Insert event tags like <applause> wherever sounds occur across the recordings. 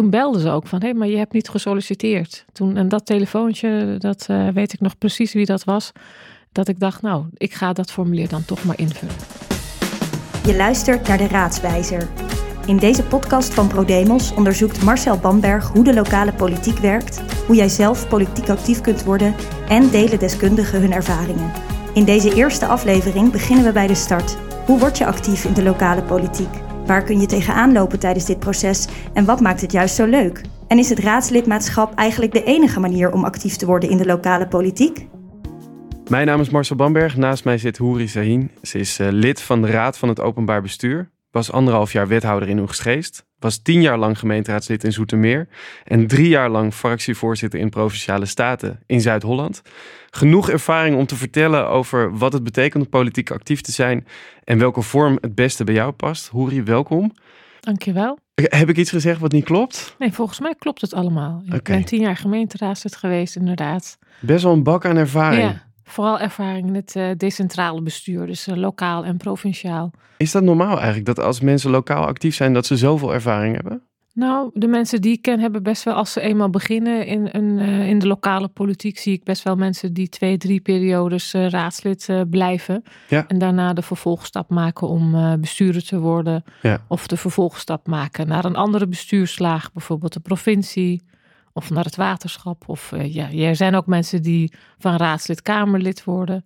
toen belden ze ook van, hé, hey, maar je hebt niet gesolliciteerd. Toen, en dat telefoontje, dat uh, weet ik nog precies wie dat was. Dat ik dacht, nou, ik ga dat formulier dan toch maar invullen. Je luistert naar de Raadswijzer. In deze podcast van ProDemos onderzoekt Marcel Bamberg hoe de lokale politiek werkt, hoe jij zelf politiek actief kunt worden en delen deskundigen hun ervaringen. In deze eerste aflevering beginnen we bij de start. Hoe word je actief in de lokale politiek? Waar kun je tegenaan lopen tijdens dit proces en wat maakt het juist zo leuk? En is het raadslidmaatschap eigenlijk de enige manier om actief te worden in de lokale politiek? Mijn naam is Marcel Bamberg. Naast mij zit Hoeri Sahin. Ze is uh, lid van de Raad van het Openbaar Bestuur. Was anderhalf jaar wethouder in Oegstgeest. Was tien jaar lang gemeenteraadslid in Zoetermeer. En drie jaar lang fractievoorzitter in Provinciale Staten in Zuid-Holland. Genoeg ervaring om te vertellen over wat het betekent om politiek actief te zijn. En welke vorm het beste bij jou past. Hoeri, welkom. Dankjewel. Heb ik iets gezegd wat niet klopt? Nee, volgens mij klopt het allemaal. Ik ben tien jaar gemeenteraadslid geweest, inderdaad. Best wel een bak aan ervaring. Ja. Vooral ervaring in het uh, decentrale bestuur, dus uh, lokaal en provinciaal. Is dat normaal eigenlijk, dat als mensen lokaal actief zijn, dat ze zoveel ervaring hebben? Nou, de mensen die ik ken hebben best wel, als ze eenmaal beginnen in, een, uh, in de lokale politiek, zie ik best wel mensen die twee, drie periodes raadslid blijven. Ja. En daarna de vervolgstap maken om bestuurder te worden. Ja. Of de vervolgstap maken naar een andere bestuurslaag, bijvoorbeeld de provincie of naar het waterschap. Of uh, ja, er zijn ook mensen die van raadslid Kamerlid worden.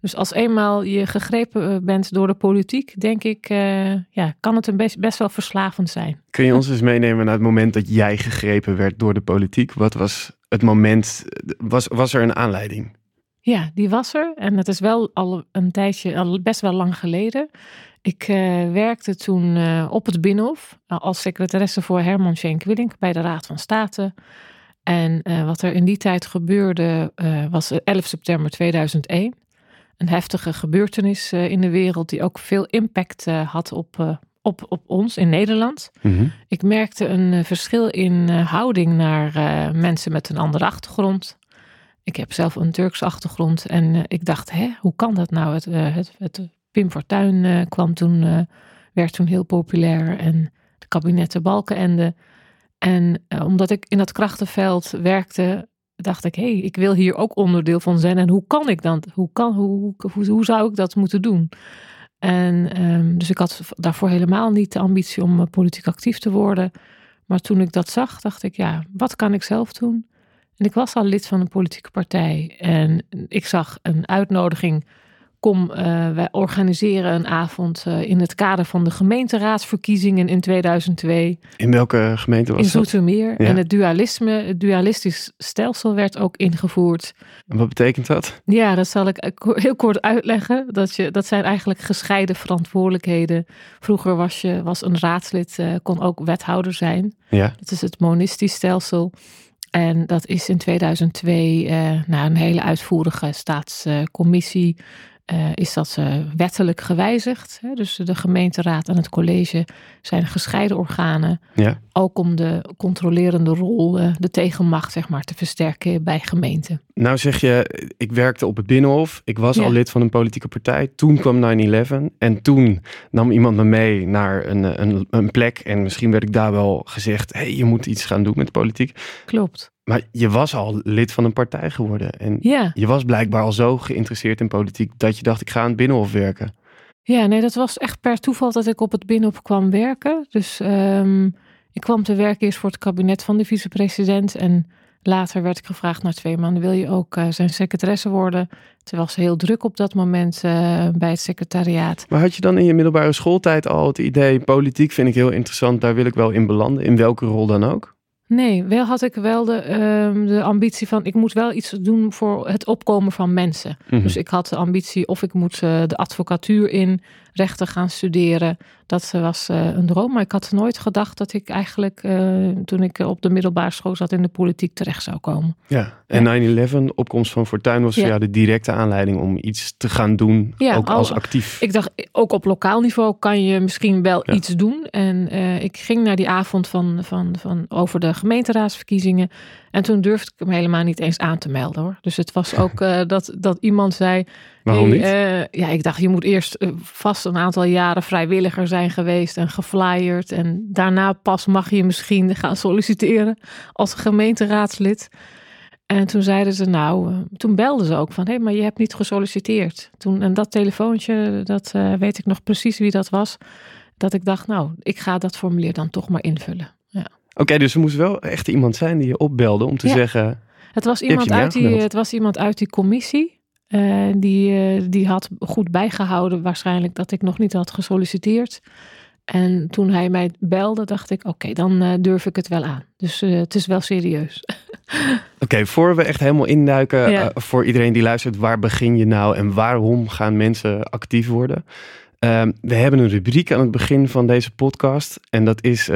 Dus als eenmaal je gegrepen eh, bent door de politiek, denk ik, uh, ja, kan het een best, best wel verslavend zijn. Kun je ons eens meenemen naar het moment dat jij gegrepen werd door de politiek? Wat was het moment, was, was er een aanleiding? Ja, die was er. En het is wel al een tijdje, al best wel lang geleden. Ik uh, werkte toen uh, op het Binnenhof als secretaresse voor Herman Schenk Willink bij de Raad van State. En uh, wat er in die tijd gebeurde was 11 september 2001. Een heftige gebeurtenis in de wereld die ook veel impact had op, op, op ons in Nederland. Mm -hmm. Ik merkte een verschil in houding naar mensen met een andere achtergrond. Ik heb zelf een Turkse achtergrond en ik dacht, hè, hoe kan dat nou? Het, het, het Pim Fortuyn uh, kwam toen, werd toen heel populair en de kabinetten Balkenende. En omdat ik in dat krachtenveld werkte, dacht ik, hé, hey, ik wil hier ook onderdeel van zijn. En hoe kan ik dan? Hoe, kan, hoe, hoe, zou ik dat moeten doen? En um, dus ik had daarvoor helemaal niet de ambitie om politiek actief te worden. Maar toen ik dat zag, dacht ik, ja, wat kan ik zelf doen? En ik was al lid van een politieke partij. En ik zag een uitnodiging kom, uh, wij organiseren een avond uh, in het kader van de gemeenteraadsverkiezingen in 2002. In welke gemeente was in dat? In Zoetermeer. Ja. En het dualisme, het dualistisch stelsel werd ook ingevoerd. En wat betekent dat? Ja, dat zal ik heel kort uitleggen. Dat, je, dat zijn eigenlijk gescheiden verantwoordelijkheden. Vroeger was, je, was een raadslid, uh, kon ook wethouder zijn. Ja. Dat is het monistisch stelsel. En dat is in 2002 na een hele uitvoerige staatscommissie uh, is dat uh, wettelijk gewijzigd. Hè? Dus de gemeenteraad en het college zijn gescheiden organen. Ja. Ook om de controlerende rol, uh, de tegenmacht zeg maar, te versterken bij gemeenten. Nou zeg je, ik werkte op het Binnenhof. Ik was Ja. al lid van een politieke partij. Toen kwam 9-11. En toen nam iemand me mee naar een, een, een plek. En misschien werd ik daar wel gezegd... hé, hey, je moet iets gaan doen met politiek. Klopt. Maar je was al lid van een partij geworden. En Ja. je was blijkbaar al zo geïnteresseerd in politiek... dat je dacht, ik ga aan het Binnenhof werken. Ja, nee, dat was echt per toeval dat ik op het Binnenhof kwam werken. Dus um, ik kwam te werken eerst voor het kabinet van de vicepresident. En later werd ik gevraagd na twee maanden, wil je ook uh, zijn secretaresse worden? Terwijl ze heel druk op dat moment uh, bij het secretariaat. Maar had je dan in je middelbare schooltijd al het idee... politiek vind ik heel interessant, daar wil ik wel in belanden. In welke rol dan ook? Nee, wel had ik wel de, uh, de ambitie van ik moet wel iets doen voor het opkomen van mensen. Mhm. Dus ik had de ambitie of ik moet uh, de advocatuur in rechten gaan studeren. Dat was uh, een droom, maar ik had nooit gedacht dat ik eigenlijk uh, toen ik op de middelbare school zat in de politiek terecht zou komen. Ja, en Ja. 9-11, opkomst van Fortuyn was voor Ja. jou de directe aanleiding om iets te gaan doen, Ja, ook al- als actief. Ik dacht, ook op lokaal niveau kan je misschien wel iets doen. En eh, ik ging naar die avond van, van, van over de gemeenteraadsverkiezingen. En toen durfde ik hem helemaal niet eens aan te melden hoor. Dus het was ook uh, <laughs> dat, dat iemand zei. Waarom niet? ja, ik dacht, je moet eerst vast een aantal jaren vrijwilliger zijn geweest en geflyerd. En daarna pas mag je misschien <laughs> gaan solliciteren als gemeenteraadslid. En toen zeiden ze, nou, toen belden ze ook van, hé, hey, maar je hebt niet gesolliciteerd. Toen, en dat telefoontje, dat weet ik nog precies wie dat was. Dat ik dacht, nou, ik ga dat formulier dan toch maar invullen. Oké, okay, dus er moest wel echt iemand zijn die je opbelde om te ja. zeggen. Het was, iemand uit die, het was iemand uit die commissie. Uh, die, die had goed bijgehouden, waarschijnlijk, dat ik nog niet had gesolliciteerd. En toen hij mij belde, dacht ik: oké, okay, dan uh, durf ik het wel aan. Dus het is wel serieus. <laughs> Oké, okay, voor we echt helemaal induiken, ja. voor iedereen die luistert, waar begin je nou en waarom gaan mensen actief worden? Ehm, we hebben een rubriek aan het begin van deze podcast. En dat is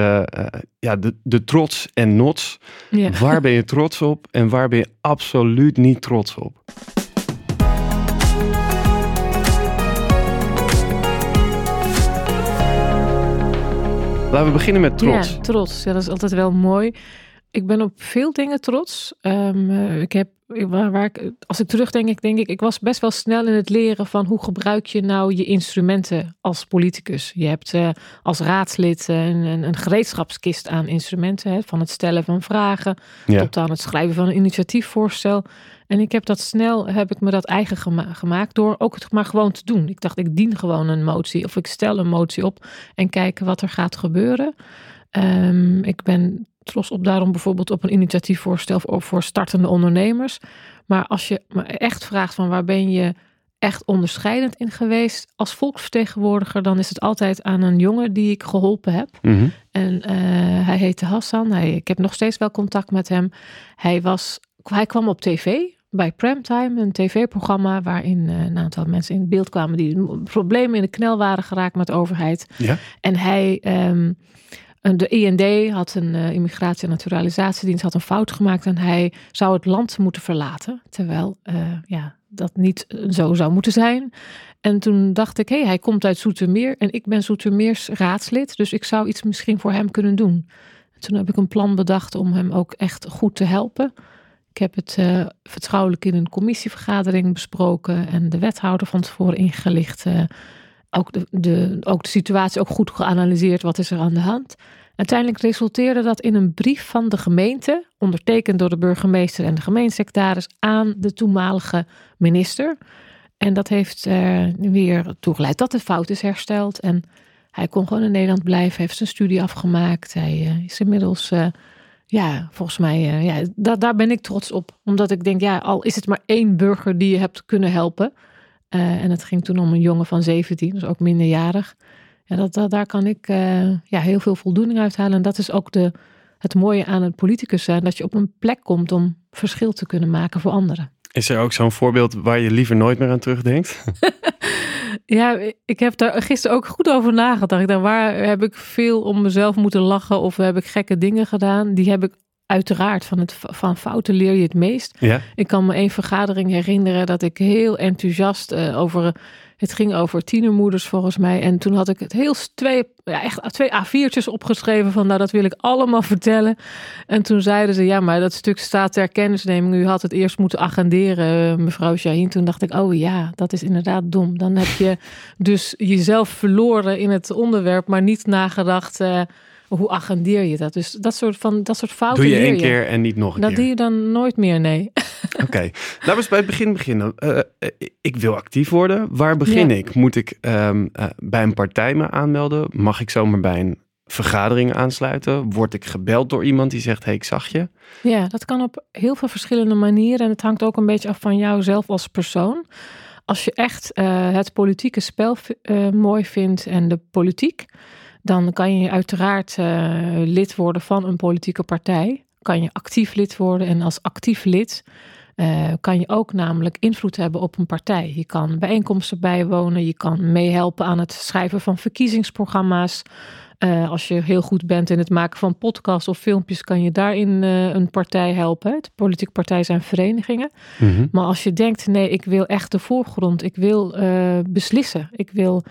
ja, de, de trots en nots. Ja. <laughs> Waar ben je trots op en waar ben je absoluut niet trots op? Laten we beginnen met trots. Ja, trots. Ja, dat is altijd wel mooi. Ik ben op veel dingen trots. Um, ik heb, waar, waar ik, als ik terugdenk, ik denk ik, ik was best wel snel in het leren van hoe gebruik je nou je instrumenten als politicus. Je hebt uh, als raadslid een, een, een, gereedschapskist aan instrumenten, hè, van het stellen van vragen ja. tot aan het schrijven van een initiatiefvoorstel. En ik heb dat snel, heb ik me dat eigen gema gemaakt door ook het maar gewoon te doen. Ik dacht, ik dien gewoon een motie of ik stel een motie op en kijken wat er gaat gebeuren. Um, ik ben trots op daarom bijvoorbeeld op een initiatiefvoorstel voor, voor startende ondernemers. Maar als je me echt vraagt van waar ben je echt onderscheidend in geweest als volksvertegenwoordiger, dan is het altijd aan een jongen die ik geholpen heb. Mm -hmm. En uh, hij heette Hassan. Hij, ik heb nog steeds wel contact met hem. Hij, was, hij kwam op tv bij Primetime, een tv-programma waarin uh, een aantal mensen in beeld kwamen die problemen in de knel waren geraakt met de overheid. Ja. En hij, um, de IND had een uh, immigratie- en naturalisatiedienst had een fout gemaakt en hij zou het land moeten verlaten, terwijl uh, ja, dat niet zo zou moeten zijn. En toen dacht ik, hé, hey, hij komt uit Zoetermeer en ik ben Zoetermeers raadslid, dus ik zou iets misschien voor hem kunnen doen. En toen heb ik een plan bedacht om hem ook echt goed te helpen. Ik heb het vertrouwelijk in een commissievergadering besproken en de wethouder van tevoren ingelicht. Ook, de, de, ook de situatie ook goed geanalyseerd. Wat is er aan de hand? Uiteindelijk resulteerde dat in een brief van de gemeente, ondertekend door de burgemeester en de gemeentesecretaris, aan de toenmalige minister. En dat heeft uh, weer toegeleid dat de fout is hersteld. En hij kon gewoon in Nederland blijven, heeft zijn studie afgemaakt. Hij is inmiddels ja, volgens mij, ja, da daar ben ik trots op. Omdat ik denk, ja, al is het maar één burger die je hebt kunnen helpen. En het ging toen om een jongen van 17, dus ook minderjarig. Ja, dat, dat, daar kan ik uh, ja, heel veel voldoening uithalen. En dat is ook de, het mooie aan het politicus zijn, dat je op een plek komt om verschil te kunnen maken voor anderen. Is er ook zo'n voorbeeld waar je liever nooit meer aan terugdenkt? <laughs> ja, ik heb daar gisteren ook goed over nagedacht. Ik dacht, waar heb ik veel om mezelf moeten lachen of heb ik gekke dingen gedaan? Die heb ik uiteraard van, het, van fouten leer je het meest. Ja. Ik kan me één vergadering herinneren dat ik heel enthousiast uh, over het ging over tienermoeders volgens mij. En toen had ik het heel twee, ja, echt twee A4'tjes opgeschreven van nou dat wil ik allemaal <laughs> vertellen. En toen zeiden ze ja maar dat stuk staat ter kennisneming. U had het eerst moeten agenderen mevrouw Shaheen. Toen dacht ik oh ja dat is inderdaad dom. Dan heb je <laughs> dus jezelf verloren in het onderwerp maar niet nagedacht... Uh, hoe agendeer je dat? Dus dat soort, van, dat soort fouten. Doe je één keer en niet nog een dat keer? Dat doe je dan nooit meer, nee. <laughs> Oké, okay. laten we eens bij het begin beginnen. Uh, ik wil actief worden. Waar begin ja. ik? Moet ik um, uh, bij een partij me aanmelden? Mag ik zomaar bij een vergadering aansluiten? Word ik gebeld door iemand die zegt: hey, ik zag je? Ja, dat kan op heel veel verschillende manieren. En het hangt ook een beetje af van jou zelf als persoon. Als je echt uh, het politieke spel mooi vindt en de politiek, dan kan je uiteraard uh, lid worden van een politieke partij. Kan je actief lid worden en als actief lid uh, kan je ook namelijk invloed hebben op een partij. Je kan bijeenkomsten bijwonen, je kan meehelpen aan het schrijven van verkiezingsprogramma's. Uh, als je heel goed bent in het maken van podcasts of filmpjes, kan je daarin uh, een partij helpen. De politieke partijen zijn verenigingen. Mm -hmm. Maar als je denkt, nee, ik wil echt de voorgrond, ik wil beslissen, ik wil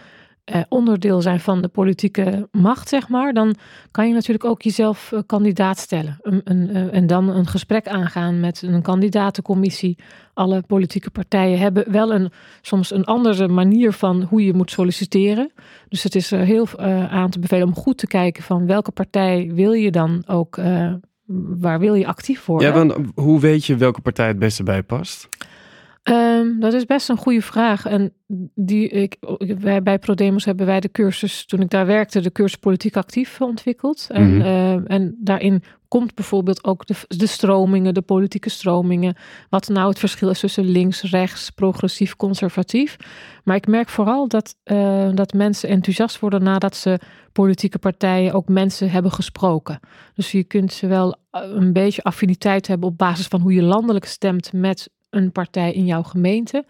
eh, onderdeel zijn van de politieke macht, zeg maar, dan kan je natuurlijk ook jezelf eh, kandidaat stellen. Een, een, eh, en dan een gesprek aangaan met een kandidatencommissie. Alle politieke partijen hebben wel een, soms een andere manier van hoe je moet solliciteren. Dus het is er heel eh, aan te bevelen om goed te kijken van welke partij wil je dan ook, eh, waar wil je actief worden. Ja, want hoe weet je welke partij het beste bij past? Ehm, dat is best een goede vraag. En die, ik, wij, bij ProDemos hebben wij de cursus, toen ik daar werkte, de cursus politiek actief ontwikkeld. En, Mhm. eh, en daarin komt bijvoorbeeld ook de, de stromingen, de politieke stromingen. Wat nou het verschil is tussen links, rechts, progressief, conservatief. Maar ik merk vooral dat, eh, dat mensen enthousiast worden nadat ze politieke partijen ook mensen hebben gesproken. Dus je kunt ze wel eh, een beetje affiniteit hebben op basis van hoe je landelijk stemt met een partij in jouw gemeente.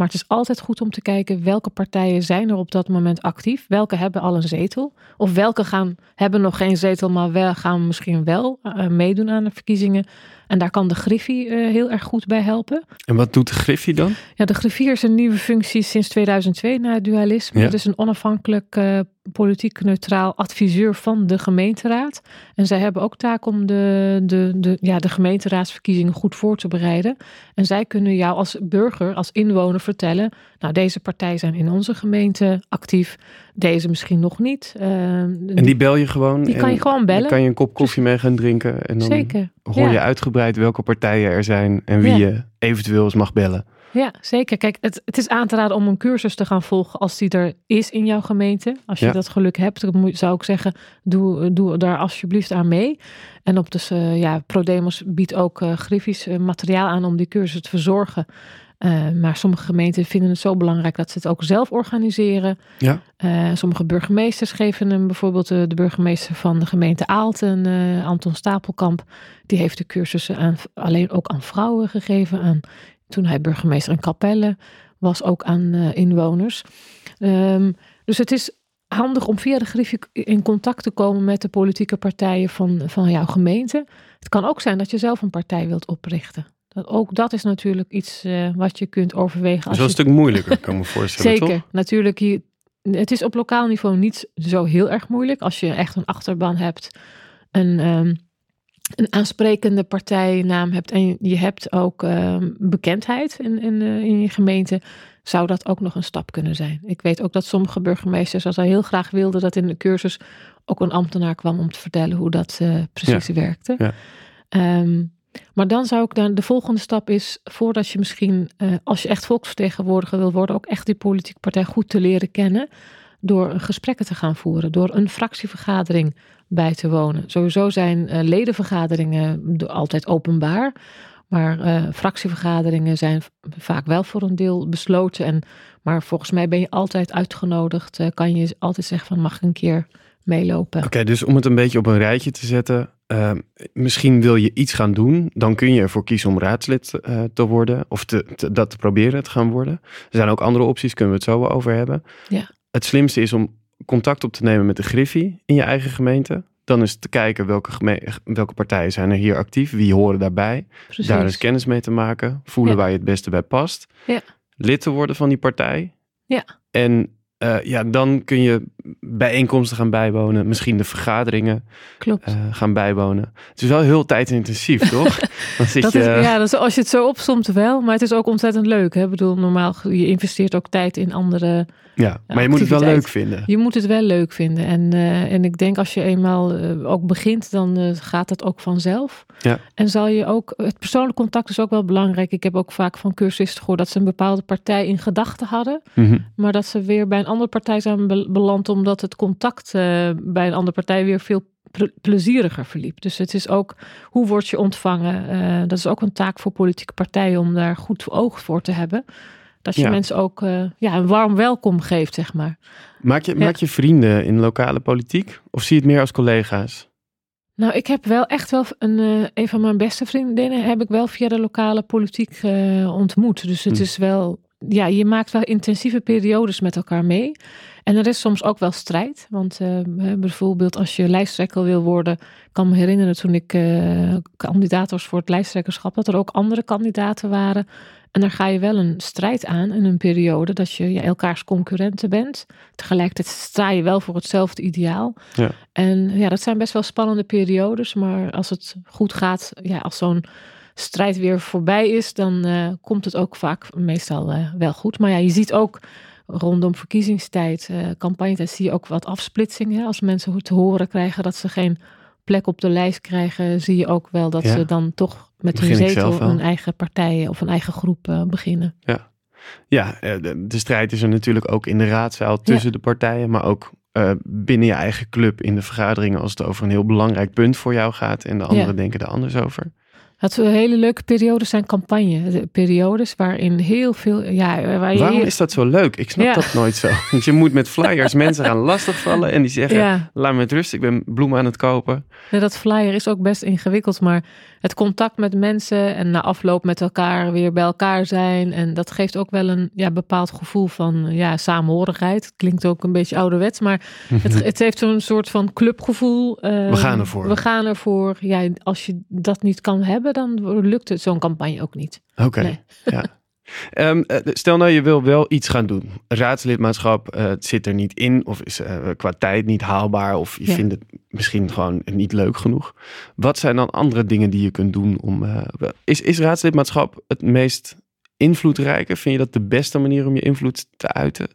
Maar het is altijd goed om te kijken welke partijen zijn er op dat moment actief. Welke hebben al een zetel. Of welke gaan, hebben nog geen zetel, maar wel, gaan misschien wel eh, meedoen aan de verkiezingen. En daar kan de Griffie eh, heel erg goed bij helpen. En wat doet de Griffie dan? Ja, de griffier is een nieuwe functie sinds 2002 na het dualisme. Ja. Het is een onafhankelijk, eh, politiek neutraal adviseur van de gemeenteraad. En zij hebben ook taak om de, de, de, ja, de gemeenteraadsverkiezingen goed voor te bereiden. En zij kunnen jou als burger, als inwoner vertellen... nou, deze partijen zijn in onze gemeente actief, deze misschien nog niet. Eh, En die bel je gewoon? Die kan je gewoon bellen. Kan je een kop koffie mee gaan drinken. En dan Zeker. hoor Ja. je uitgebreid welke partijen er zijn en wie Ja. je eventueel eens mag bellen. Ja, zeker. Kijk, het, het is aan te raden om een cursus te gaan volgen als die er is in jouw gemeente. Als je Ja. dat geluk hebt, dan moet, zou ik zeggen, doe, doe daar alsjeblieft aan mee. En op dus, eh, ja, ProDemos biedt ook eh griffisch eh, materiaal aan om die cursus te verzorgen. Eh, maar sommige gemeenten vinden het zo belangrijk dat ze het ook zelf organiseren. Ja. Eh, sommige burgemeesters geven hem, bijvoorbeeld eh, de burgemeester van de gemeente Aalten, Anton Stapelkamp, die heeft de cursussen aan, alleen ook aan vrouwen gegeven. Aan, toen hij burgemeester in Capelle was, ook aan inwoners. Ehm, dus het is handig om via de griffie in contact te komen met de politieke partijen van, van jouw gemeente. Het kan ook zijn dat je zelf een partij wilt oprichten. Dat, ook dat is natuurlijk iets eh, wat je kunt overwegen. Dat is Als wel een stuk moeilijker, kan ik me voorstellen, zeker, toch? natuurlijk. Hier, het is op lokaal niveau niet zo heel erg moeilijk. Als je echt een achterban hebt, een, ehm, een aansprekende partijnaam hebt en je, hebt ook ehm, bekendheid in, in, eh, in je gemeente, zou dat ook nog een stap kunnen zijn. Ik weet ook dat sommige burgemeesters dat heel graag wilden dat in de cursus ook een ambtenaar kwam om te vertellen hoe dat eh, precies werkte. ja. Ehm, maar dan zou ik dan, de volgende stap is, voordat je misschien, eh, als je echt volksvertegenwoordiger wil worden, ook echt die politieke partij goed te leren kennen. Door gesprekken te gaan voeren, door een fractievergadering bij te wonen. Sowieso zijn eh, ledenvergaderingen de- altijd openbaar. Maar eh, fractievergaderingen zijn vaak wel voor een deel besloten. En, maar volgens mij ben je altijd uitgenodigd. eh, kan je altijd zeggen van mag ik een keer meelopen. Oké, dus om het een beetje op een rijtje te zetten. Eh, misschien wil je iets gaan doen. Dan kun je ervoor kiezen om raadslid eh, te worden. Of te, te- dat te proberen te gaan worden. Er zijn ook andere opties, kunnen we het zo wel over hebben. Ja. Het slimste is om contact op te nemen met de Griffie in je eigen gemeente. Dan is te kijken welke, welke partijen zijn er hier actief. Wie horen daarbij. Precies. Daar eens kennis mee te maken. Voelen Ja. waar je het beste bij past. Ja. Lid te worden van die partij. Ja. En eh, ja, dan kun je bijeenkomsten gaan bijwonen. Misschien de vergaderingen Klopt. eh, gaan bijwonen. Het is wel heel tijdintensief, <laughs> toch? Dan zit Dat je... is, ja, is, als je het zo opsomt wel, maar het is ook ontzettend leuk. Hè? Ik bedoel, normaal, je investeert ook tijd in andere... ja, maar je moet het wel leuk vinden. Je moet het wel leuk vinden. En, eh, en ik denk als je eenmaal eh, ook begint, dan eh, gaat het ook vanzelf. Ja. En zal je ook, het persoonlijk contact is ook wel belangrijk. Ik heb ook vaak van cursisten gehoord dat ze een bepaalde partij in gedachten hadden. Mhm. Maar dat ze weer bij een andere partij zijn be- beland, omdat het contact bij een andere partij weer veel ple- plezieriger verliep. Dus het is ook, hoe word je ontvangen? Dat is ook een taak voor politieke partijen om daar goed oog voor te hebben. Dat je Ja. mensen ook eh, ja, een warm welkom geeft, zeg maar. Maak, je, Ja. maak je vrienden in lokale politiek? Of zie je het meer als collega's? Nou, ik heb wel echt wel een, eh, een van mijn beste vriendinnen heb ik wel via de lokale politiek eh, ontmoet. Dus het Hm. is wel ja, je maakt wel intensieve periodes met elkaar mee. En er is soms ook wel strijd. Want bijvoorbeeld als je lijsttrekker wil worden. Ik kan me herinneren toen ik kandidaat was voor het lijsttrekkerschap. Dat er ook andere kandidaten waren. En dan ga je wel een strijd aan in een periode dat je ja, elkaars concurrenten bent. Tegelijkertijd sta je wel voor hetzelfde ideaal. Ja. En ja, dat zijn best wel spannende periodes. Maar als het goed gaat, ja, als zo'n strijd weer voorbij is, dan uh, komt het ook vaak meestal uh, wel goed. Maar ja, je ziet ook rondom verkiezingstijd, uh, campagnetijd, zie je ook wat afsplitsingen. Als mensen te horen krijgen dat ze geen plek op de lijst krijgen, zie je ook wel dat Ja. ze dan toch met hun zetel een eigen partij of een eigen groep eh, beginnen. Ja, eh, de, de strijd is er natuurlijk ook in de raadzaal tussen de partijen, maar ook eh, binnen je eigen club in de vergaderingen als het over een heel belangrijk punt voor jou gaat en de anderen Ja. denken er anders over. Het eh, hele leuke periodes zijn campagne. De periodes waarin heel veel. Ja, waar je Waarom heel- is dat zo leuk? Ik snap Ja. dat nooit zo. <laughs> Want je moet met flyers <laughs> mensen gaan lastigvallen en die zeggen, Ja, laat me met rust, ik ben bloemen aan het kopen. nee, dat flyer is ook best ingewikkeld. Maar het contact met mensen en na afloop met elkaar weer bij elkaar zijn. En dat geeft ook wel een ja, bepaald gevoel van ja, samenhorigheid. Het klinkt ook een beetje ouderwets, maar <laughs> het, het heeft zo'n soort van clubgevoel. eh, We gaan ervoor. We gaan ervoor. Ja, als je dat niet kan hebben, dan lukt het zo'n campagne ook niet. Oké, Nee. ja. <laughs> Ehm, eh, stel nou, je wil wel iets gaan doen. Raadslidmaatschap eh, zit er niet in of is eh, qua tijd niet haalbaar of je Ja. vindt het misschien gewoon niet leuk genoeg. Wat zijn dan andere dingen die je kunt doen om... is, is raadslidmaatschap het meest invloedrijke? Vind je dat de beste manier om je invloed te uiten?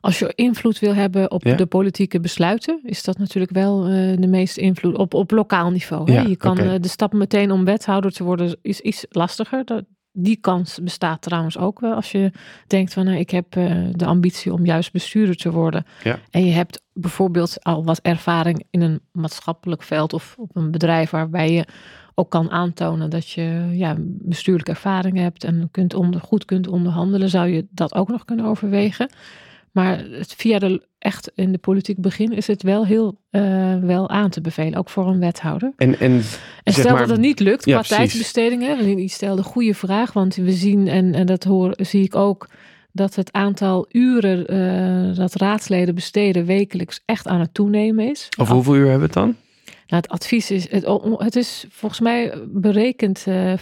Als je invloed wil hebben op Ja. de politieke besluiten, is dat natuurlijk wel de meeste invloed op, op lokaal niveau. Hè? Ja, je kan de stap meteen om wethouder te worden is iets lastiger. Dat, die kans bestaat trouwens ook wel als je denkt van nou, ik heb eh, de ambitie om juist bestuurder te worden. Ja. En je hebt bijvoorbeeld al wat ervaring in een maatschappelijk veld of op een bedrijf waarbij je ook kan aantonen dat je ja, bestuurlijke ervaring hebt en kunt onder, goed kunt onderhandelen, zou je dat ook nog kunnen overwegen. Maar het, via de echt in de politiek begin is het wel heel eh, wel aan te bevelen, ook voor een wethouder. En, en stel maar- dat het niet lukt Ja, qua die stelde een goede vraag, want we zien en, en dat hoor, zie ik ook dat het aantal uren eh, dat raadsleden besteden wekelijks echt aan het toenemen is. over hoeveel uur hebben we het dan? Nou, het advies is, het, het is volgens mij berekend eh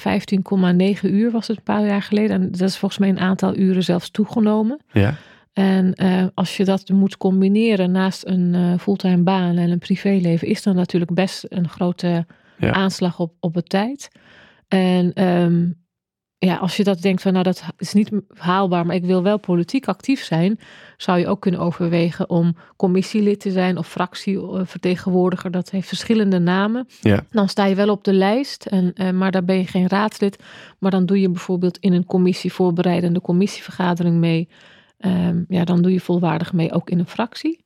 15,9 uur was het een paar jaar geleden. En dat is volgens mij een aantal uren zelfs toegenomen. Ja, En eh, als je dat moet combineren naast een eh, fulltime baan en een privéleven, is dan natuurlijk best een grote Ja. aanslag op, op het tijd. En ehm, ja, als je dat denkt van nou dat is niet haalbaar, maar ik wil wel politiek actief zijn, zou je ook kunnen overwegen om commissielid te zijn of fractievertegenwoordiger. Dat heeft verschillende namen. Ja. Dan sta je wel op de lijst, en, eh, maar daar ben je geen raadslid. Maar dan doe je bijvoorbeeld in een commissie voorbereidende commissievergadering mee. Ehm, ja, dan doe je volwaardig mee ook in een fractie.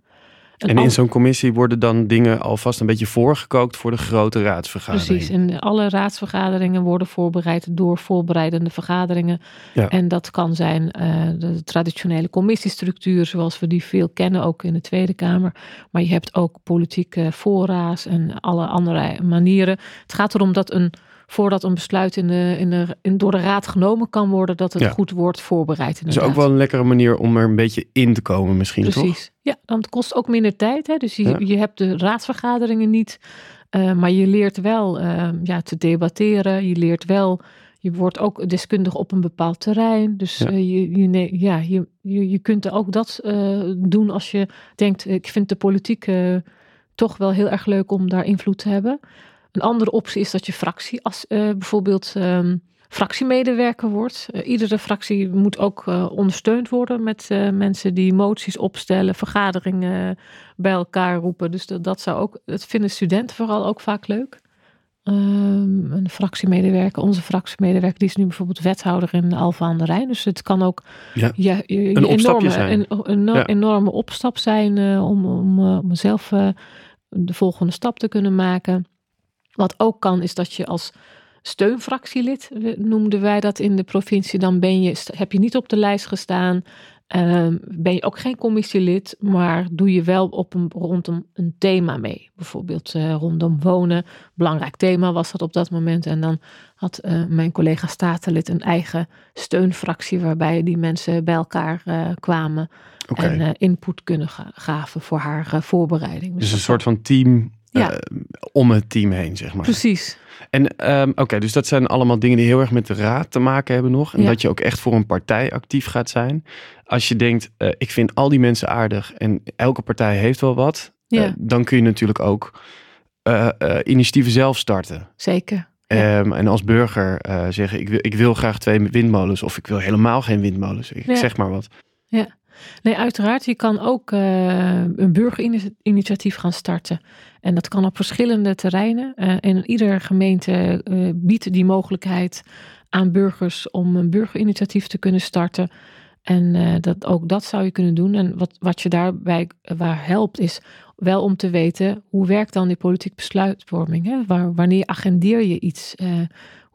Een en in zo'n commissie worden dan dingen alvast een beetje voorgekookt voor de grote raadsvergadering. Precies, en alle raadsvergaderingen worden voorbereid door voorbereidende vergaderingen. Ja. En dat kan zijn eh, de traditionele commissiestructuur zoals we die veel kennen, ook in de Tweede Kamer. Maar je hebt ook politieke fora's en alle andere manieren. Het gaat erom dat een, voordat een besluit in de, in de, in, door de raad genomen kan worden, dat het Ja. goed wordt voorbereid. Dat is ook wel een lekkere manier om er een beetje in te komen misschien, toch? Precies. Ja, dan het kost ook minder tijd. Hè? Dus je, Ja. je hebt de raadsvergaderingen niet. eh, maar je leert wel eh, ja, te debatteren. Je leert wel. Je wordt ook deskundig op een bepaald terrein. Dus Ja. eh, je, je, nee, ja, je, je, je kunt ook dat eh, doen als je denkt: ik vind de politiek toch wel heel erg leuk om daar invloed te hebben. Een andere optie is dat je fractie als eh, bijvoorbeeld ehm, fractiemedewerker wordt. Eh, iedere fractie moet ook eh, ondersteund worden met mensen die moties opstellen, vergaderingen bij elkaar roepen. Dus dat, dat zou ook, dat vinden studenten vooral ook vaak leuk. Ehm, een fractiemedewerker, onze fractiemedewerker, die is nu bijvoorbeeld wethouder in Alphen aan de Rijn. Dus het kan ook Ja. ja, je- je Een enorme, zijn. Een, een Ja. enorme opstap zijn om, om, om zelf de volgende stap te kunnen maken. Wat ook kan, is dat je als steunfractielid, eh, noemden wij dat in de provincie, dan ben je, heb je niet op de lijst gestaan. Ehm, ben je ook geen commissielid, maar doe je wel op een, rondom een thema mee. Bijvoorbeeld uh, rondom wonen. Belangrijk thema was dat op dat moment. En dan had uh, mijn collega statenlid een eigen steunfractie waarbij die mensen bij elkaar uh, kwamen en input kunnen gaven voor haar voorbereiding. Dus, dus een soort van team ja. om het team heen, zeg maar. Precies. En um, oké, dus dat zijn allemaal dingen die heel erg met de raad te maken hebben nog. En dat je ook echt voor een partij actief gaat zijn. Als je denkt, uh, ik vind al die mensen aardig en elke partij heeft wel wat. Uh, dan kun je natuurlijk ook initiatieven zelf starten. Zeker. Um, en als burger zeggen, ik wil, ik wil graag twee windmolens. Of ik wil helemaal geen windmolens. Ik zeg maar wat. Ja. Nee, uiteraard. Je kan ook uh, een burgerinitiatief gaan starten. En dat kan op verschillende terreinen. Uh, en iedere gemeente uh, biedt die mogelijkheid aan burgers om een burgerinitiatief te kunnen starten. En dat, ook dat zou je kunnen doen. En wat, wat je daarbij waar helpt is wel om te weten hoe werkt dan die politiek besluitvorming. Hè? Waar, wanneer agendeer je iets?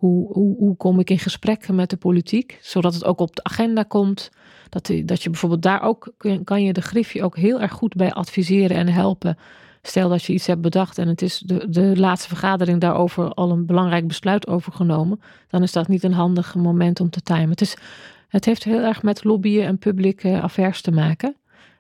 hoe, hoe, hoe kom ik in gesprekken met de politiek? Zodat het ook op de agenda komt. Dat, dat je bijvoorbeeld daar ook kan je de Griffie ook heel erg goed bij adviseren en helpen. Stel dat je iets hebt bedacht en het is de, de laatste vergadering daarover al een belangrijk besluit overgenomen, dan is dat niet een handig moment om te timen. Het, is, het heeft heel erg met lobbyen en publieke affairs te maken.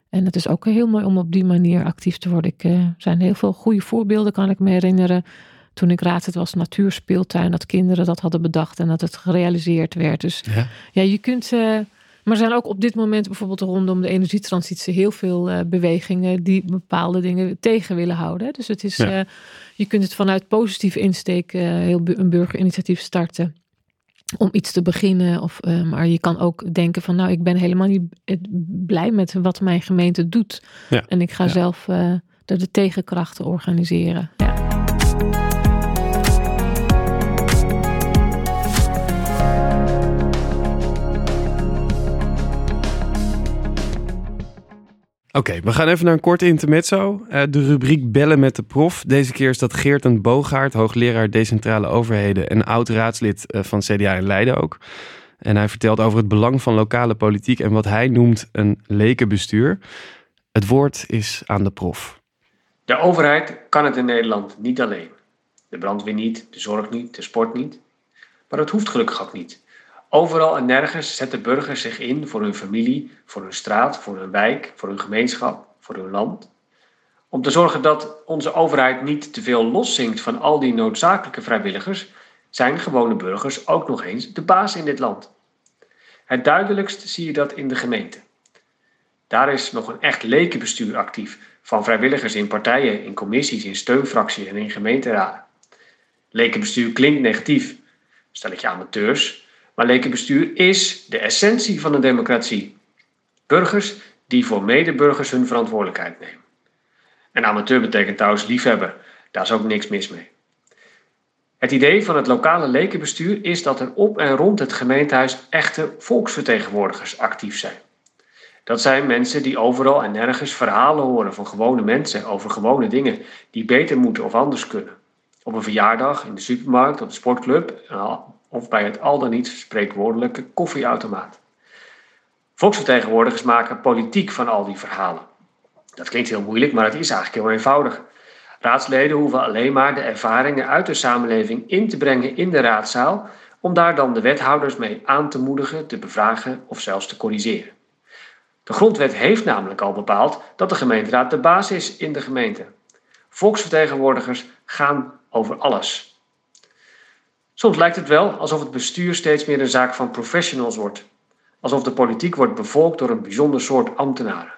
En het is ook heel mooi om op die manier actief te worden. Er uh, zijn heel veel goede voorbeelden, kan ik me herinneren. Toen ik raadslid was, natuurspeeltuin, dat kinderen dat hadden bedacht en dat het gerealiseerd werd. Dus ja, ja je kunt. Uh, maar er zijn ook op dit moment bijvoorbeeld rondom de energietransitie heel veel uh, bewegingen die bepaalde dingen tegen willen houden. Dus het is, uh, je kunt het vanuit positieve insteek uh, heel een burgerinitiatief starten om iets te beginnen. Of, maar je kan ook denken van nou, ik ben helemaal niet blij met wat mijn gemeente doet. Ja. En ik ga ja. zelf de, de tegenkrachten organiseren. Ja. Oké, we gaan even naar een kort intermezzo. Uh, de rubriek Bellen met de prof. Deze keer is dat Geert Boogaard, hoogleraar decentrale overheden en oud-raadslid uh, van CDA in Leiden ook. En hij vertelt over het belang van lokale politiek en wat hij noemt een lekenbestuur. Het woord is aan de prof. De overheid kan het in Nederland niet alleen. De brandweer niet, de zorg niet, de sport niet. Maar dat hoeft gelukkig ook niet. Overal en nergens zetten burgers zich in voor hun familie, voor hun straat, voor hun wijk, voor hun gemeenschap, voor hun land. Om te zorgen dat onze overheid niet te veel loszinkt van al die noodzakelijke vrijwilligers, zijn gewone burgers ook nog eens de baas in dit land. Het duidelijkst zie je dat in de gemeente. Daar is nog een echt lekenbestuur actief van vrijwilligers in partijen, in commissies, in steunfracties en in gemeenteraden. Lekenbestuur klinkt negatief. Stel je amateurs, maar lekenbestuur is de essentie van een democratie. Burgers die voor medeburgers hun verantwoordelijkheid nemen. En amateur betekent trouwens liefhebber. Daar is ook niks mis mee. Het idee van het lokale lekenbestuur is dat er op en rond het gemeentehuis echte volksvertegenwoordigers actief zijn. Dat zijn mensen die overal en nergens verhalen horen van gewone mensen over gewone dingen die beter moeten of anders kunnen. Op een verjaardag, in de supermarkt, op de sportclub of bij het al dan niet spreekwoordelijke koffieautomaat. Volksvertegenwoordigers maken politiek van al die verhalen. Dat klinkt heel moeilijk, maar het is eigenlijk heel eenvoudig. Raadsleden hoeven alleen maar de ervaringen uit de samenleving in te brengen in de raadzaal, om daar dan de wethouders mee aan te moedigen, te bevragen of zelfs te corrigeren. De grondwet heeft namelijk al bepaald dat de gemeenteraad de baas is in de gemeente. Volksvertegenwoordigers gaan over alles. Soms lijkt het wel alsof het bestuur steeds meer een zaak van professionals wordt. Alsof de politiek wordt bevolkt door een bijzonder soort ambtenaren.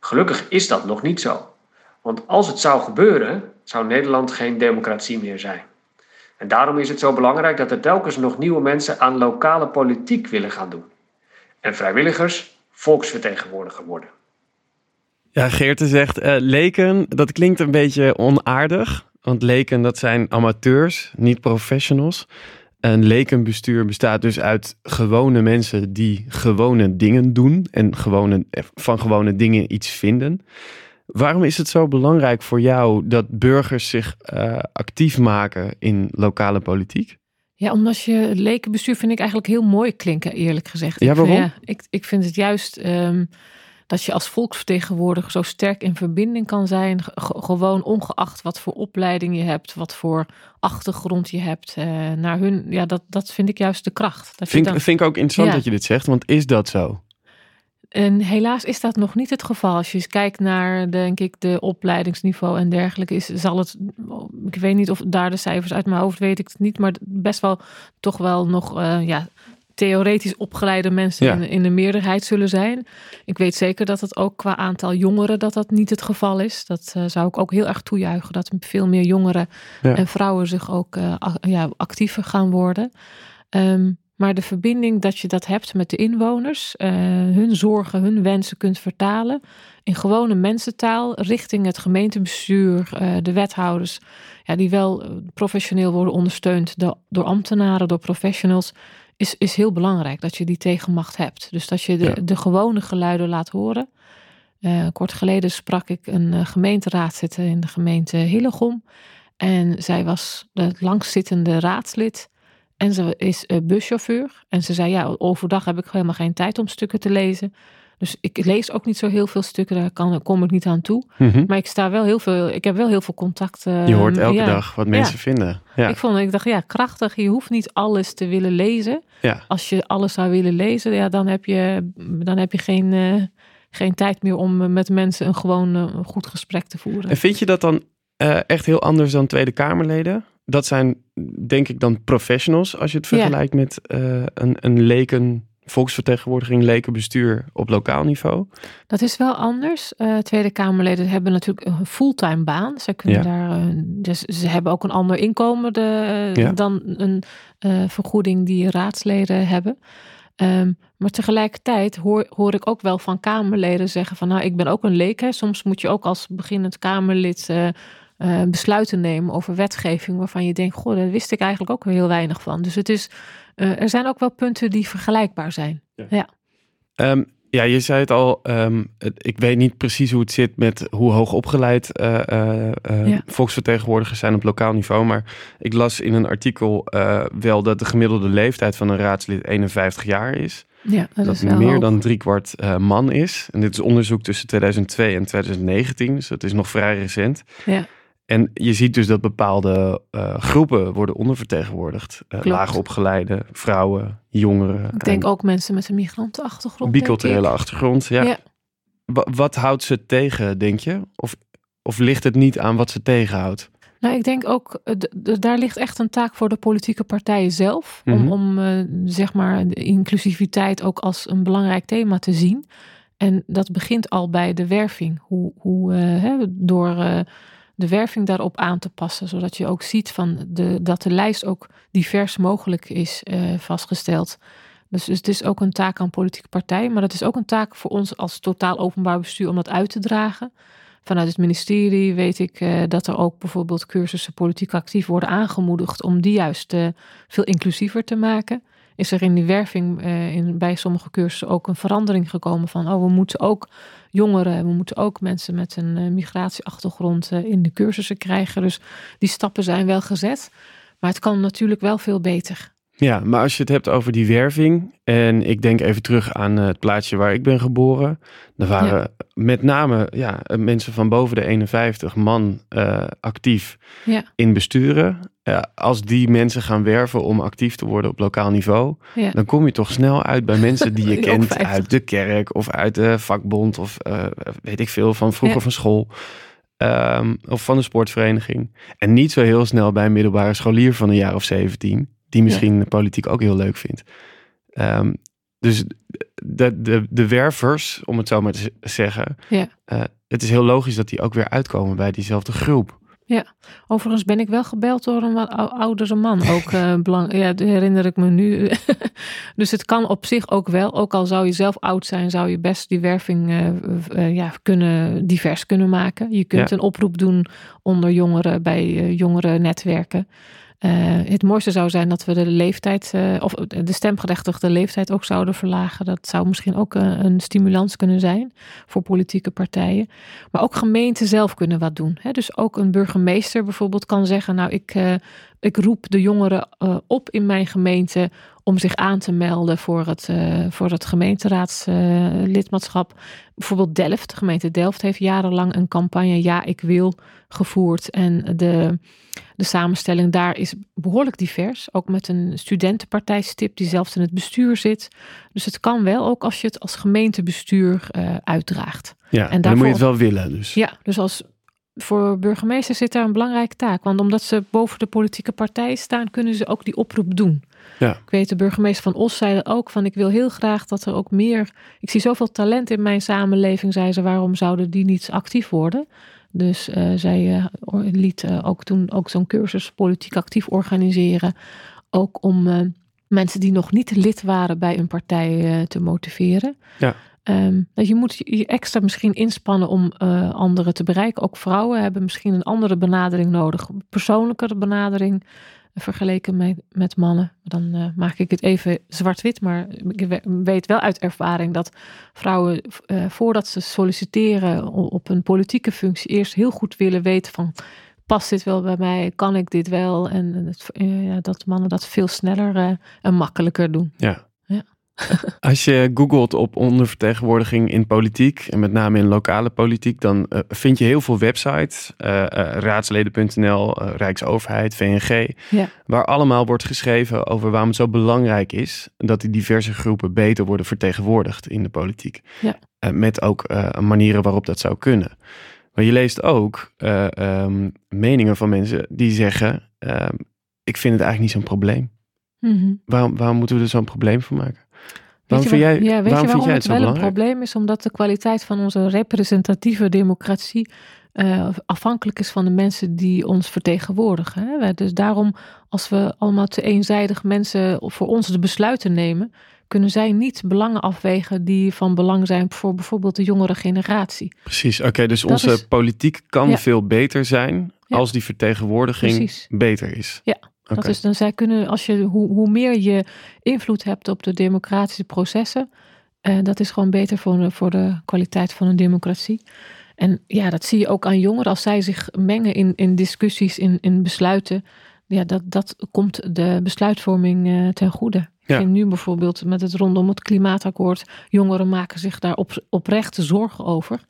Gelukkig is dat nog niet zo. Want als het zou gebeuren, zou Nederland geen democratie meer zijn. En daarom is het zo belangrijk dat er telkens nog nieuwe mensen aan lokale politiek willen gaan doen. En vrijwilligers volksvertegenwoordiger worden. Ja, Geerte zegt, uh, leken, dat klinkt een beetje onaardig. Want leken, dat zijn amateurs, niet professionals. Een lekenbestuur bestaat dus uit gewone mensen die gewone dingen doen en gewone, van gewone dingen iets vinden. Waarom is het zo belangrijk voor jou dat burgers zich uh, actief maken in lokale politiek? Ja, omdat je lekenbestuur vind ik eigenlijk heel mooi klinken, eerlijk gezegd. Ja, Ik vind- waarom? ik, ik vind het juist ehm, dat je als volksvertegenwoordiger zo sterk in verbinding kan zijn. ge- gewoon ongeacht wat voor opleiding je hebt, wat voor achtergrond je hebt. eh, naar hun, ja, dat, dat vind ik juist de kracht. Dat Vind, dan- vind ik ook interessant Ja. dat je dit zegt, want is dat zo? En helaas is dat nog niet het geval. Als je eens kijkt naar, denk ik, de opleidingsniveau en dergelijke, is, zal het, ik weet niet of daar de cijfers uit mijn hoofd weet ik het niet, maar best wel toch wel nog, eh, ja, theoretisch opgeleide mensen Ja. in, in de meerderheid zullen zijn. Ik weet zeker dat het ook qua aantal jongeren dat dat niet het geval is. Dat eh, zou ik ook heel erg toejuichen, dat veel meer jongeren Ja. en vrouwen zich ook eh, ja, actiever gaan worden. Ehm, maar de verbinding dat je dat hebt met de inwoners, eh, hun zorgen, hun wensen kunt vertalen in gewone mensentaal richting het gemeentebestuur, de wethouders, ja, die wel professioneel worden ondersteund door, door ambtenaren, door professionals, is, is heel belangrijk dat je die tegenmacht hebt. Dus dat je de, Ja. de gewone geluiden laat horen. Eh, kort geleden sprak ik een eh, gemeenteraadzitter in de gemeente Hillegom. En zij was het langstzittende raadslid. En ze is eh, buschauffeur. En ze zei, ja, overdag heb ik helemaal geen tijd om stukken te lezen. Dus ik lees ook niet zo heel veel stukken, daar kan, kom ik niet aan toe. Mhm. Maar ik sta wel heel veel, ik heb wel heel veel contact. Je hoort elke ja. dag wat mensen vinden. Ja. Ik vond, ik dacht, ja, krachtig. Je hoeft niet alles te willen lezen. Als je alles zou willen lezen, ja, dan heb je, dan heb je geen, eh, geen tijd meer om met mensen een gewoon eh, goed gesprek te voeren. En vind je dat dan eh, echt heel anders dan Tweede Kamerleden? Dat zijn denk ik dan professionals als je het vergelijkt met een, een leken volksvertegenwoordiging, lekenbestuur op lokaal niveau. Dat is wel anders. Eh, Tweede Kamerleden hebben natuurlijk een fulltime baan. Ze, kunnen Ja. daar, eh, dus ze hebben ook een ander inkomen de, eh, Ja. dan een vergoeding die raadsleden hebben. Ehm, maar tegelijkertijd hoor, hoor ik ook wel van Kamerleden zeggen van nou, ik ben ook een leek. Hè. Soms moet je ook als beginnend Kamerlid besluiten nemen over wetgeving waarvan je denkt, goh, daar wist ik eigenlijk ook heel weinig van. Dus het is, eh, er zijn ook wel punten die vergelijkbaar zijn. Ehm, ja, je zei het al. ehm, ik weet niet precies hoe het zit met hoe hoog opgeleid eh, eh, eh, Ja. volksvertegenwoordigers zijn op lokaal niveau. Maar ik las in een artikel eh, wel dat de gemiddelde leeftijd van een raadslid 51 jaar is. Ja, dat, Dat is wel meer hoog. dan driekwart eh man is. En dit is onderzoek tussen 2002 en 2019. Dus dat is nog vrij recent. Ja. En je ziet dus dat bepaalde eh, groepen worden ondervertegenwoordigd. Uh, Klopt. laagopgeleide, vrouwen, jongeren. Ik denk en ook mensen met een migrantenachtergrond. biculturele achtergrond. Ja. Ja. Wa- Wat houdt ze tegen, denk je? Of, of ligt het niet aan wat ze tegenhoudt? Nou, ik denk ook, eh, daar ligt echt een taak voor de politieke partijen zelf. Mhm. Om, om eh, zeg maar de inclusiviteit ook als een belangrijk thema te zien. En dat begint al bij de werving. Hoe, hoe eh, hè, door eh, de werving daarop aan te passen. Zodat je ook ziet van de, dat de lijst ook divers mogelijk is eh, vastgesteld. Dus, dus het is ook een taak aan politieke partijen. Maar het is ook een taak voor ons als totaal openbaar bestuur om dat uit te dragen. Vanuit het ministerie weet ik eh, dat er ook bijvoorbeeld cursussen politiek actief worden aangemoedigd om die juist eh, veel inclusiever te maken. Is er in die werving eh, in, bij sommige cursussen ook een verandering gekomen van, oh, we moeten ook jongeren, we moeten ook mensen met een eh, migratieachtergrond eh, in de cursussen krijgen. Dus die stappen zijn wel gezet. Maar het kan natuurlijk wel veel beter. Ja, maar als je het hebt over die werving. En ik denk even terug aan het plaatsje waar ik ben geboren. Er waren met name ja, mensen van boven de 51 man actief Ja. in besturen. Ja, als die mensen gaan werven om actief te worden op lokaal niveau, Ja. dan kom je toch snel uit bij mensen die je <laughs> kent 50. uit de kerk of uit de vakbond of eh, weet ik veel van vroeger Ja. van school. Ehm, of van de sportvereniging. En niet zo heel snel bij een middelbare scholier van een jaar of 17, die misschien de politiek ook heel leuk vindt. Ehm, dus de, de, de wervers, om het zo maar te zeggen, Ja. eh, het is heel logisch dat die ook weer uitkomen bij diezelfde groep. Overigens ben ik wel gebeld door een wat ou- oudere man. Ook <laughs> belang, ja, herinner ik me nu. <laughs> dus het kan op zich ook wel. Ook al zou je zelf oud zijn, zou je best die werving eh, eh, ja, kunnen, divers kunnen maken. Je kunt Ja. een oproep doen onder jongeren bij jongere netwerken. Eh, het mooiste zou zijn dat we de leeftijd, eh, of de stemgerechtigde leeftijd ook zouden verlagen. Dat zou misschien ook eh, een stimulans kunnen zijn voor politieke partijen. Maar ook gemeenten zelf kunnen wat doen. Hè? Dus ook een burgemeester bijvoorbeeld kan zeggen, nou ik ik roep de jongeren uh, op in mijn gemeente om zich aan te melden voor het, uh, voor het gemeenteraadslidmaatschap. Bijvoorbeeld Delft, de gemeente Delft heeft jarenlang een campagne Ja, ik wil gevoerd. En de, de samenstelling daar is behoorlijk divers. Ook met een studentenpartijstip die zelfs in het bestuur zit. Dus het kan wel ook als je het als gemeentebestuur uh, uitdraagt. Ja, en dan moet je het wel willen. Dus. Ja, dus als voor burgemeesters zit daar een belangrijke taak. Want omdat ze boven de politieke partij staan, kunnen ze ook die oproep doen. Ja. Ik weet, de burgemeester van Os zei ook van ik wil heel graag dat er ook meer. Ik zie zoveel talent in mijn samenleving, zei ze, waarom zouden die niet actief worden? Dus uh, zij uh, liet uh, ook toen ook zo'n cursus politiek actief organiseren. Ook om mensen die nog niet lid waren bij een partij te motiveren. Ja. Um, je moet je extra misschien inspannen om uh, anderen te bereiken. Ook vrouwen hebben misschien een andere benadering nodig. Persoonlijkere benadering vergeleken met, met mannen. Dan uh, maak ik het even zwart-wit. Maar ik weet wel uit ervaring dat vrouwen voordat ze solliciteren op een politieke functie eerst heel goed willen weten van past dit wel bij mij? Kan ik dit wel? En dat mannen dat veel sneller en makkelijker doen. Ja. <laughs> Als je googelt op ondervertegenwoordiging in politiek en met name in lokale politiek, dan uh, vind je heel veel websites, uh, uh, raadsleden.nl, Rijksoverheid, VNG, ja. waar allemaal wordt geschreven over waarom het zo belangrijk is dat die diverse groepen beter worden vertegenwoordigd in de politiek. Ja. met ook manieren waarop dat zou kunnen. Maar je leest ook um, meningen van mensen die zeggen: ehm, Ik vind het eigenlijk niet zo'n probleem. Mm -hmm. waarom, waarom moeten we er zo'n probleem van maken? Waarom vind jij, ja, weet waarom je waarom jij het, het wel een probleem is? Omdat de kwaliteit van onze representatieve democratie uh, afhankelijk is van de mensen die ons vertegenwoordigen. Hè? Dus daarom, als we allemaal te eenzijdig mensen voor ons de besluiten nemen, kunnen zij niet belangen afwegen die van belang zijn voor bijvoorbeeld de jongere generatie. Precies, oké, dus onze politiek kan veel beter zijn als die vertegenwoordiging Precies. beter is. Ja, dat is dan zij kunnen, als je, hoe, hoe meer je invloed hebt op de democratische processen, uh, dat is gewoon beter voor de, voor de kwaliteit van een democratie. En ja, dat zie je ook aan jongeren als zij zich mengen in, in discussies, in, in besluiten. Ja, dat, dat komt de besluitvorming uh, ten goede. Ja. Ik vind nu bijvoorbeeld met het rondom het klimaatakkoord, jongeren maken zich daar op, oprecht zorgen over.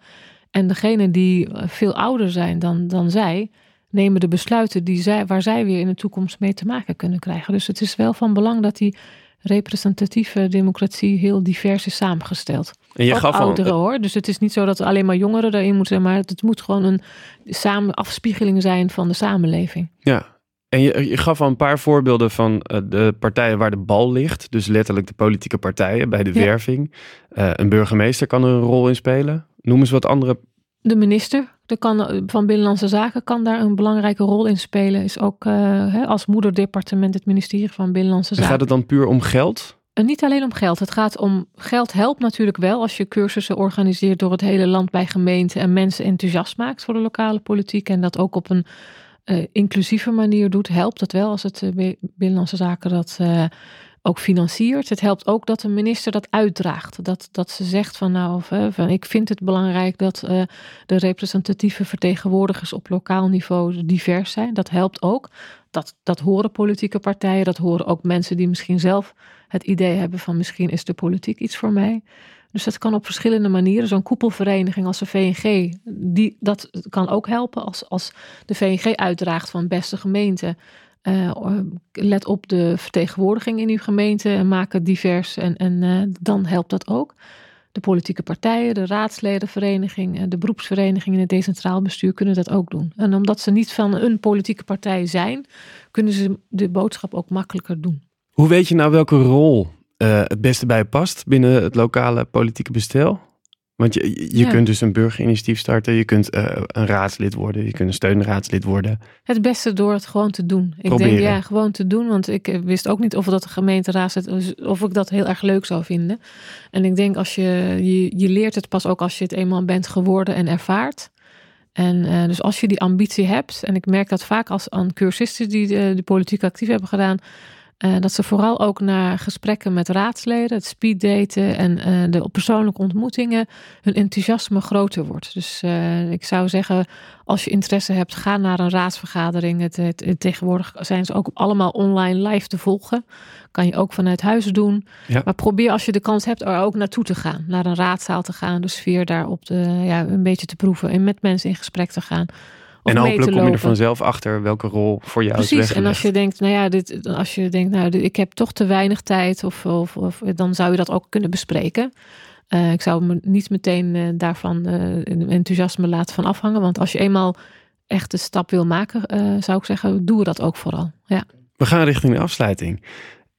En degenen die veel ouder zijn dan, dan zij, nemen de besluiten die zij, waar zij weer in de toekomst mee te maken kunnen krijgen. Dus het is wel van belang dat die representatieve democratie heel divers is samengesteld. En je Ook gaf ouderen hoor. Dus het is niet zo dat alleen maar jongeren daarin moeten zijn, maar het moet gewoon een samen afspiegeling zijn van de samenleving. Ja. En je, je gaf al een paar voorbeelden van uh, de partijen waar de bal ligt. Dus letterlijk de politieke partijen bij de werving. Uh, een burgemeester kan er een rol in spelen. Noem eens wat andere de minister de kan, van Binnenlandse Zaken kan daar een belangrijke rol in spelen. Is ook uh, hè, als moederdepartement het ministerie van Binnenlandse Zaken. gaat het dan puur om geld? En niet alleen om geld. Het gaat om geld helpt natuurlijk wel als je cursussen organiseert door het hele land bij gemeenten en mensen enthousiast maakt voor de lokale politiek en dat ook op een uh, inclusieve manier doet. Helpt het wel als het uh, Binnenlandse Zaken dat ook financiert. Het helpt ook dat de minister dat uitdraagt. Dat, dat ze zegt van nou, of, van, ik vind het belangrijk dat uh, de representatieve vertegenwoordigers op lokaal niveau divers zijn. Dat helpt ook. Dat, dat horen politieke partijen, dat horen ook mensen die misschien zelf het idee hebben van misschien is de politiek iets voor mij. Dus dat kan op verschillende manieren. Zo'n koepelvereniging als de VNG, die, dat kan ook helpen als, als de VNG uitdraagt van beste gemeente. Uh, let op de vertegenwoordiging in uw gemeente en maak het divers. En, en uh, dan helpt dat ook. De politieke partijen, de raadsledenvereniging, de beroepsvereniging in het decentraal bestuur kunnen dat ook doen. En omdat ze niet van een politieke partij zijn, kunnen ze de boodschap ook makkelijker doen. Hoe weet je nou welke rol het beste bij past binnen het lokale politieke bestel? Want je, je kunt dus een burgerinitiatief starten, je kunt uh, een raadslid worden, je kunt een steunraadslid worden. Het beste door het gewoon te doen. Ik denk ja, gewoon te doen, want ik eh, wist ook niet of dat de gemeenteraadslid, of ik dat heel erg leuk zou vinden. En ik denk als je, je, je leert het pas ook als je het eenmaal bent geworden en ervaart. En uh, dus als je die ambitie hebt, en ik merk dat vaak als aan cursisten die de, de politiek actief hebben gedaan, Uh, dat ze vooral ook naar gesprekken met raadsleden, het speeddaten en uh, de persoonlijke ontmoetingen, hun enthousiasme groter wordt. Dus uh, ik zou zeggen, als je interesse hebt, ga naar een raadsvergadering. Het, het, het, tegenwoordig zijn ze ook allemaal online live te volgen. Kan je ook vanuit huis doen. Ja. Maar probeer als je de kans hebt er ook naartoe te gaan. Naar een raadzaal te gaan. De sfeer daar op de, ja, een beetje te proeven. En met mensen in gesprek te gaan. En hopelijk kom je er vanzelf achter welke rol voor jou Precies. is weggelegd. En als je denkt, nou ja, dit, als je denkt, nou, ik heb toch te weinig tijd, of, of, of dan zou je dat ook kunnen bespreken. Uh, ik zou me niet meteen uh, daarvan uh, enthousiasme laten van afhangen. Want als je eenmaal echt de stap wil maken, zou ik zeggen, doe dat ook vooral. Ja. We gaan richting de afsluiting.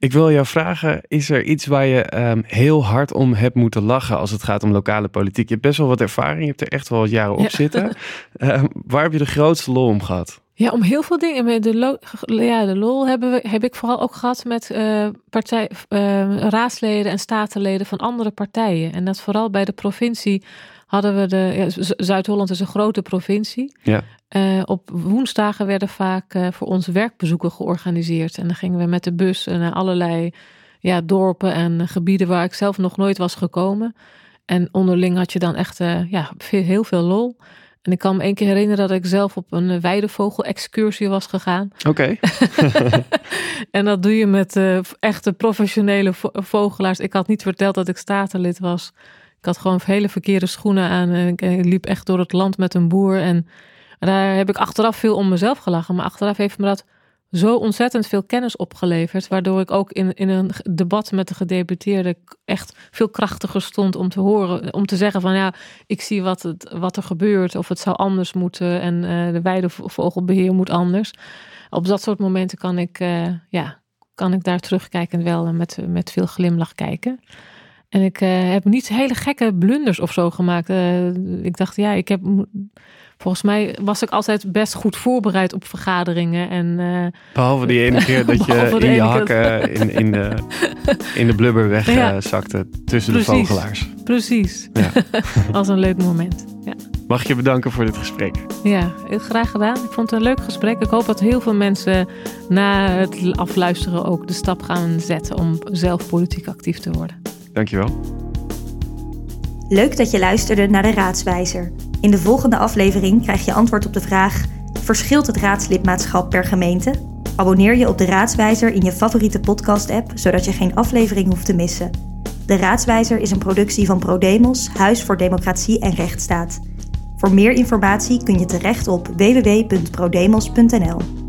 Ik wil jou vragen, is er iets waar je um, heel hard om hebt moeten lachen als het gaat om lokale politiek? Je hebt best wel wat ervaring, je hebt er echt wel wat jaren op ja. zitten. Uh, <laughs> waar heb je de grootste lol om gehad? Ja, om heel veel dingen. De, lo ja, de lol hebben we, heb ik vooral ook gehad met uh, partij, uh, raadsleden en statenleden van andere partijen. En dat vooral bij de provincie hadden we de. Ja, Zuid-Holland is een grote provincie. Ja. Uh, op woensdagen werden vaak uh, voor ons werkbezoeken georganiseerd. En dan gingen we met de bus naar allerlei ja, dorpen en gebieden waar ik zelf nog nooit was gekomen. En onderling had je dan echt uh, ja, veel, heel veel lol. En ik kan me één keer herinneren dat ik zelf op een weidevogel-excursie was gegaan. Oké. Okay. <laughs> <laughs> en dat doe je met echte professionele vo vogelaars. Ik had niet verteld dat ik statenlid was. Ik had gewoon hele verkeerde schoenen aan. En ik liep echt door het land met een boer. En daar heb ik achteraf veel om mezelf gelachen. Maar achteraf heeft me dat zo ontzettend veel kennis opgeleverd. Waardoor ik ook in, in een debat met de gedeputeerde echt veel krachtiger stond om te horen. Om te zeggen van ja, ik zie wat, het, wat er gebeurt. Of het zou anders moeten. En uh, de weidevogelbeheer moet anders. Op dat soort momenten kan ik, uh, ja, kan ik daar terugkijken wel met, met veel glimlach kijken. En ik uh, heb niet hele gekke blunders of zo gemaakt. Uh, ik dacht, ja, ik heb. Volgens mij was ik altijd best goed voorbereid op vergaderingen. En, uh, Behalve die ene keer dat <laughs> je in je hakken in, in, de, in de blubber <laughs> wegzakte ja. tussen precies, de vogelaars. Precies. Ja. <laughs> Als een leuk moment. Ja. Mag ik je bedanken voor dit gesprek? Ja, heel graag gedaan. Ik vond het een leuk gesprek. Ik hoop dat heel veel mensen na het afluisteren ook de stap gaan zetten om zelf politiek actief te worden. Dankjewel. Leuk dat je luisterde naar de Raadswijzer. In de volgende aflevering krijg je antwoord op de vraag: verschilt het raadslidmaatschap per gemeente? Abonneer je op de Raadswijzer in je favoriete podcast-app, zodat je geen aflevering hoeft te missen. De Raadswijzer is een productie van ProDemos, Huis voor Democratie en Rechtsstaat. Voor meer informatie kun je terecht op www.prodemos.nl.